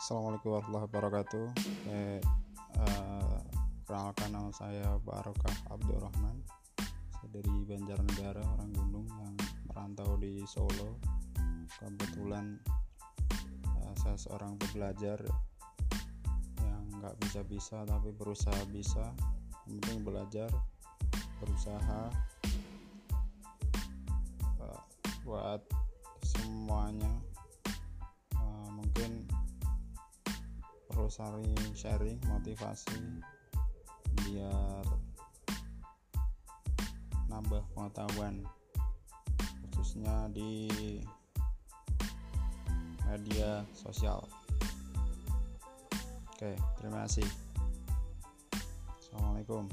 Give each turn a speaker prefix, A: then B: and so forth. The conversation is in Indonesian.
A: Assalamualaikum warahmatullahi wabarakatuh. Eh, uh, kenalkan nama saya Barokah Abdurrahman. Saya dari Banjarnegara, orang Gunung yang merantau di Solo. Kebetulan uh, saya seorang pembelajar yang nggak bisa-bisa tapi berusaha bisa. Yang penting belajar, berusaha uh, buat semuanya mungkin perlu saling sharing motivasi biar nambah pengetahuan khususnya di media sosial. Oke terima kasih. Assalamualaikum